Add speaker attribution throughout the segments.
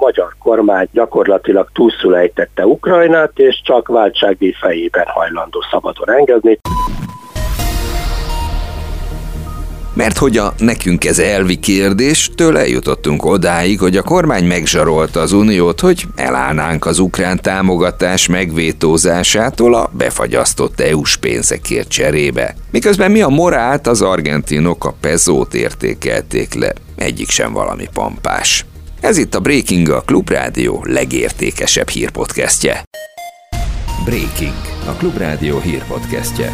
Speaker 1: magyar kormány gyakorlatilag túlszul ejtette Ukrajnát, és csak váltsági fejében hajlandó szabadon engedni.
Speaker 2: Mert hogy a nekünk ez elvi kérdés, tőle jutottunk odáig, hogy a kormány megzsarolta az uniót, hogy elállnánk az ukrán támogatás megvétózásától a befagyasztott EU-s pénzekért cserébe. Miközben mi a morált, az argentinok a pezót értékelték le. Egyik sem valami pampás. Ez itt a Breaking, a Klubrádió legértékesebb hírpodcastje. Breaking, a Klubrádió hírpodcastje.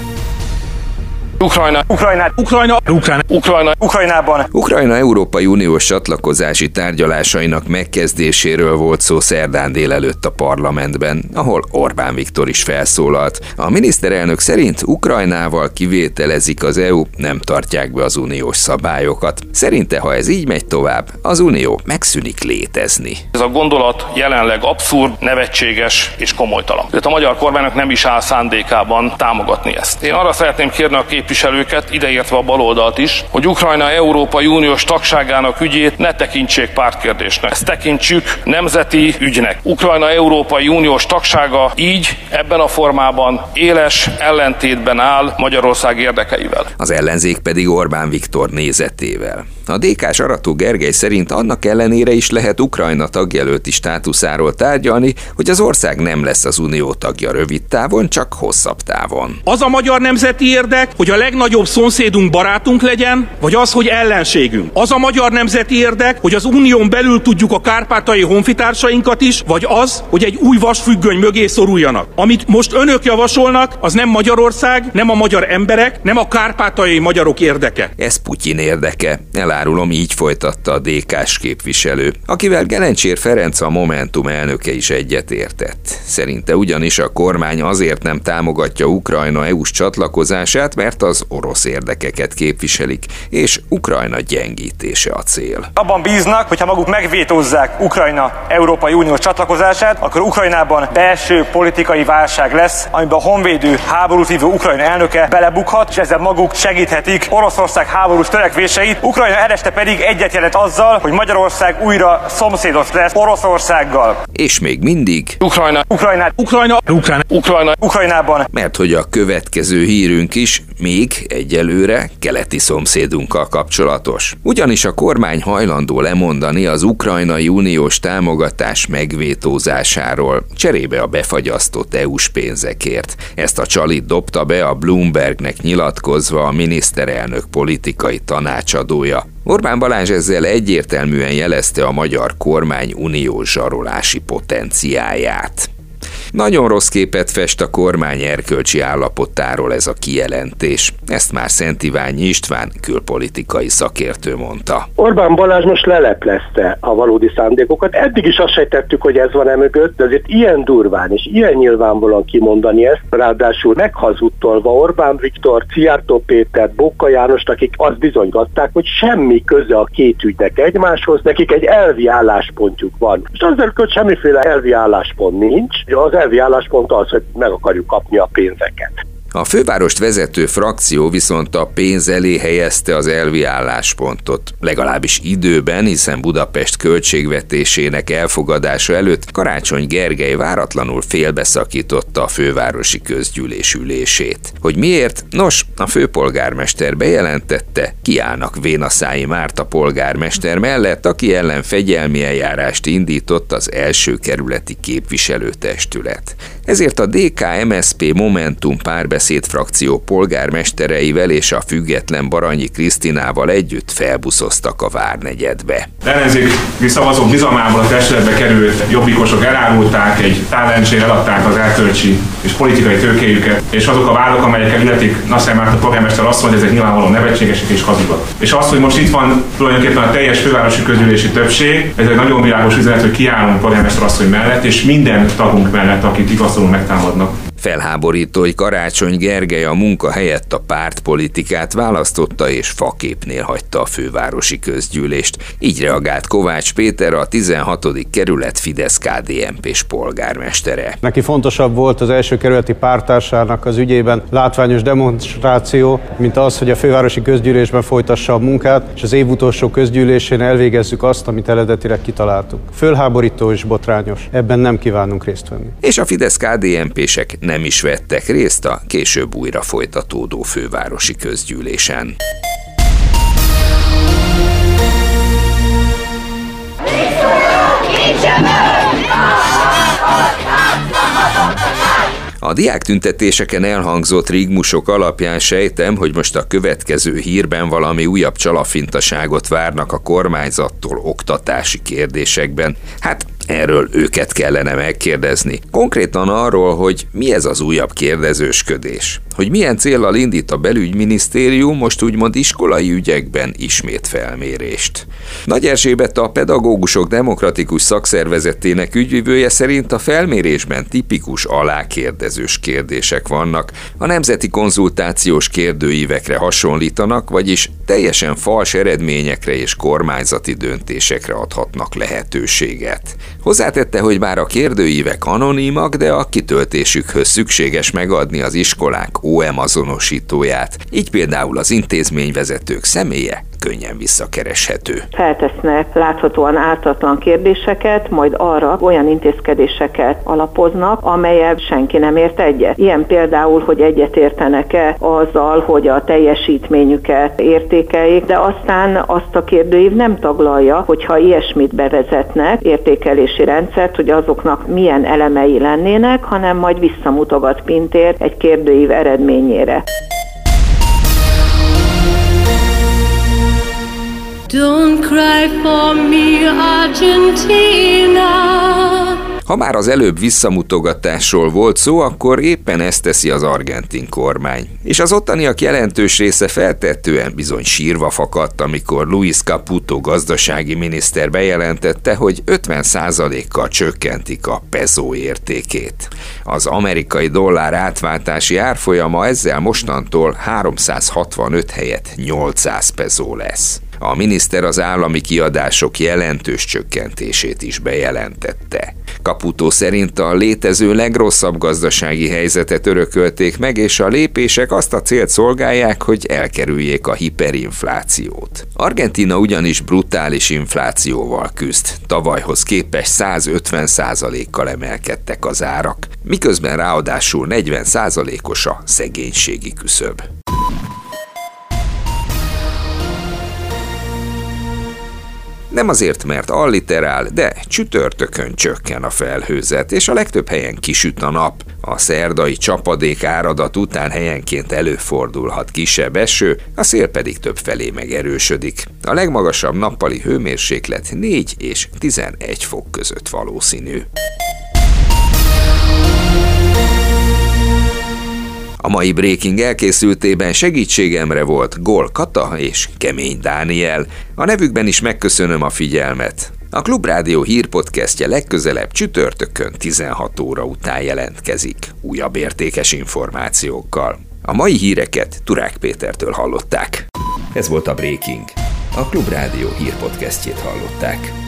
Speaker 3: Ukrajna, Ukrajna, Ukrajna, Ukrajna, Ukrajna, Ukrajnában.
Speaker 2: Ukrajna Európai Uniós csatlakozási tárgyalásainak megkezdéséről volt szó szerdán délelőtt a parlamentben, ahol Orbán Viktor is felszólalt. A miniszterelnök szerint Ukrajnával kivételezik az EU, nem tartják be az uniós szabályokat. Szerinte, ha ez így megy tovább, az unió megszűnik létezni.
Speaker 3: Ez a gondolat jelenleg abszurd, nevetséges és komolytalan. Tehát a magyar kormánynak nem is áll szándékában támogatni ezt. Én arra szeretném kérni a kép képviselőket, ideértve a baloldalt is, hogy Ukrajna Európai Uniós tagságának ügyét ne tekintsék pártkérdésnek. Ezt tekintsük nemzeti ügynek. Ukrajna Európai Uniós tagsága így, ebben a formában éles ellentétben áll Magyarország érdekeivel.
Speaker 2: Az ellenzék pedig Orbán Viktor nézetével. A DK-s Arató Gergely szerint annak ellenére is lehet Ukrajna tagjelölti státuszáról tárgyalni, hogy az ország nem lesz az unió tagja rövid távon, csak hosszabb távon.
Speaker 4: Az a magyar nemzeti érdek, hogy a legnagyobb szomszédunk barátunk legyen, vagy az, hogy ellenségünk. Az a magyar nemzeti érdek, hogy az unión belül tudjuk a kárpátai honfitársainkat is, vagy az, hogy egy új vasfüggöny mögé szoruljanak. Amit most önök javasolnak, az nem Magyarország, nem a magyar emberek, nem a kárpátai magyarok érdeke.
Speaker 2: Ez Putyin érdeke. El elárulom, így folytatta a DK-s képviselő, akivel Gelencsér Ferenc a Momentum elnöke is egyetértett. Szerinte ugyanis a kormány azért nem támogatja Ukrajna EU-s csatlakozását, mert az orosz érdekeket képviselik, és Ukrajna gyengítése a cél.
Speaker 5: Abban bíznak, hogy ha maguk megvétózzák Ukrajna Európai Uniós csatlakozását, akkor Ukrajnában belső politikai válság lesz, amiben a honvédő háborút vívő Ukrajna elnöke belebukhat, és ezzel maguk segíthetik Oroszország háborús törekvéseit. Ukrajna este pedig egyet jelent azzal, hogy Magyarország újra szomszédos lesz Oroszországgal.
Speaker 2: És még mindig
Speaker 3: Ukrajna,
Speaker 4: Ukrajna, Ukrajna, Ukrajna,
Speaker 3: Ukrajna,
Speaker 5: Ukrajnában.
Speaker 2: Mert hogy a következő hírünk is még egyelőre keleti szomszédunkkal kapcsolatos. Ugyanis a kormány hajlandó lemondani az ukrajnai uniós támogatás megvétózásáról, cserébe a befagyasztott EU-s pénzekért. Ezt a csalit dobta be a Bloombergnek nyilatkozva a miniszterelnök politikai tanácsadója. Orbán Balázs ezzel egyértelműen jelezte a magyar kormány uniós zsarolási potenciáját. Nagyon rossz képet fest a kormány erkölcsi állapotáról ez a kijelentés. Ezt már Szent Iványi István külpolitikai szakértő mondta.
Speaker 1: Orbán Balázs most leleplezte a valódi szándékokat. Eddig is azt sejtettük, hogy ez van emögött, de azért ilyen durván és ilyen nyilvánvalóan kimondani ezt, ráadásul meghazudtolva Orbán Viktor, Ciártó Péter, Bóka Jánost, akik azt bizonygatták, hogy semmi köze a két ügynek egymáshoz, nekik egy elvi álláspontjuk van. És azzal, hogy semmiféle elvi álláspont nincs, az elvi álláspont az, hogy meg akarjuk kapni a pénzeket.
Speaker 2: A fővárost vezető frakció viszont a pénz elé helyezte az elvi álláspontot, legalábbis időben, hiszen Budapest költségvetésének elfogadása előtt Karácsony Gergely váratlanul félbeszakította a fővárosi közgyűlés ülését. Hogy miért? Nos, a főpolgármester bejelentette, kiállnak Vénaszái Márta polgármester mellett, aki ellen fegyelmi eljárást indított az első kerületi képviselőtestület. Ezért a DK-MSP Momentum párbeszéd frakció polgármestereivel és a független Baranyi Krisztinával együtt felbuszoztak a Várnegyedbe.
Speaker 6: Ellenzéki szavazók bizalmából a testületbe került jobbikosok elárulták, egy tálencsére eladták az elkölcsi és politikai tőkéjüket, és azok a vállok, amelyekkel illetik Nasser Márta polgármester azt mondja, hogy ezek nyilvánvalóan nevetségesek és hazugak. És az, hogy most itt van tulajdonképpen a teljes fővárosi közülési többség, ez egy nagyon világos üzenet, hogy kiállunk polgármester asszony mellett, és minden tagunk mellett, akit igazoló megtámadnak.
Speaker 2: Felháborító, hogy Karácsony Gergely a munka helyett a pártpolitikát választotta és faképnél hagyta a fővárosi közgyűlést. Így reagált Kovács Péter, a 16. kerület Fidesz KDNP-s polgármestere.
Speaker 7: Neki fontosabb volt az első kerületi pártársának az ügyében látványos demonstráció, mint az, hogy a fővárosi közgyűlésben folytassa a munkát, és az év utolsó közgyűlésén elvégezzük azt, amit eredetileg kitaláltuk. Fölháborító és botrányos. Ebben nem kívánunk részt venni.
Speaker 2: És a Fidesz KDNP-sek nem is vettek részt a később újra folytatódó fővárosi közgyűlésen. A diák tüntetéseken elhangzott rigmusok alapján sejtem, hogy most a következő hírben valami újabb csalafintaságot várnak a kormányzattól oktatási kérdésekben. Hát Erről őket kellene megkérdezni. Konkrétan arról, hogy mi ez az újabb kérdezősködés. Hogy milyen célral indít a belügyminisztérium most úgymond iskolai ügyekben ismét felmérést. Nagy Erzsébet a pedagógusok demokratikus szakszervezetének ügyvivője szerint a felmérésben tipikus alákérdezős kérdések vannak, a nemzeti konzultációs kérdőívekre hasonlítanak, vagyis teljesen fals eredményekre és kormányzati döntésekre adhatnak lehetőséget. Hozzátette, hogy bár a kérdőívek anonimak, de a kitöltésükhöz szükséges megadni az iskolák OM azonosítóját, így például az intézményvezetők személye könnyen visszakereshető.
Speaker 8: Feltesznek láthatóan ártatlan kérdéseket, majd arra olyan intézkedéseket alapoznak, amelyel senki nem ért egyet. Ilyen például, hogy egyetértenek-e azzal, hogy a teljesítményüket értékeljék, de aztán azt a kérdőív nem taglalja, hogyha ilyesmit bevezetnek, értékelési rendszert, hogy azoknak milyen elemei lennének, hanem majd visszamutogat Pintér egy kérdőív eredményére.
Speaker 2: Ha már az előbb visszamutogatásról volt szó, akkor éppen ezt teszi az argentin kormány. És az ottaniak jelentős része feltettően bizony sírva fakadt, amikor Luis Caputo gazdasági miniszter bejelentette, hogy 50%-kal csökkentik a peso értékét. Az amerikai dollár átváltási árfolyama ezzel mostantól 365 helyett 800 peso lesz. A miniszter az állami kiadások jelentős csökkentését is bejelentette. Kaputó szerint a létező legrosszabb gazdasági helyzetet örökölték meg, és a lépések azt a célt szolgálják, hogy elkerüljék a hiperinflációt. Argentina ugyanis brutális inflációval küzd. Tavalyhoz képest 150%-kal emelkedtek az árak, miközben ráadásul 40%-os a szegénységi küszöb. Nem azért, mert alliterál, de csütörtökön csökken a felhőzet, és a legtöbb helyen kisüt a nap. A szerdai csapadék áradat után helyenként előfordulhat kisebb eső, a szél pedig több felé megerősödik. A legmagasabb nappali hőmérséklet 4 és 11 fok között valószínű. A mai Breaking elkészültében segítségemre volt Gol Kata és Kemény Dániel. A nevükben is megköszönöm a figyelmet. A Klubrádió hírpodcastje legközelebb csütörtökön 16 óra után jelentkezik, újabb értékes információkkal. A mai híreket Turák Pétertől hallották. Ez volt a Breaking. A Klubrádió hírpodcastjét hallották.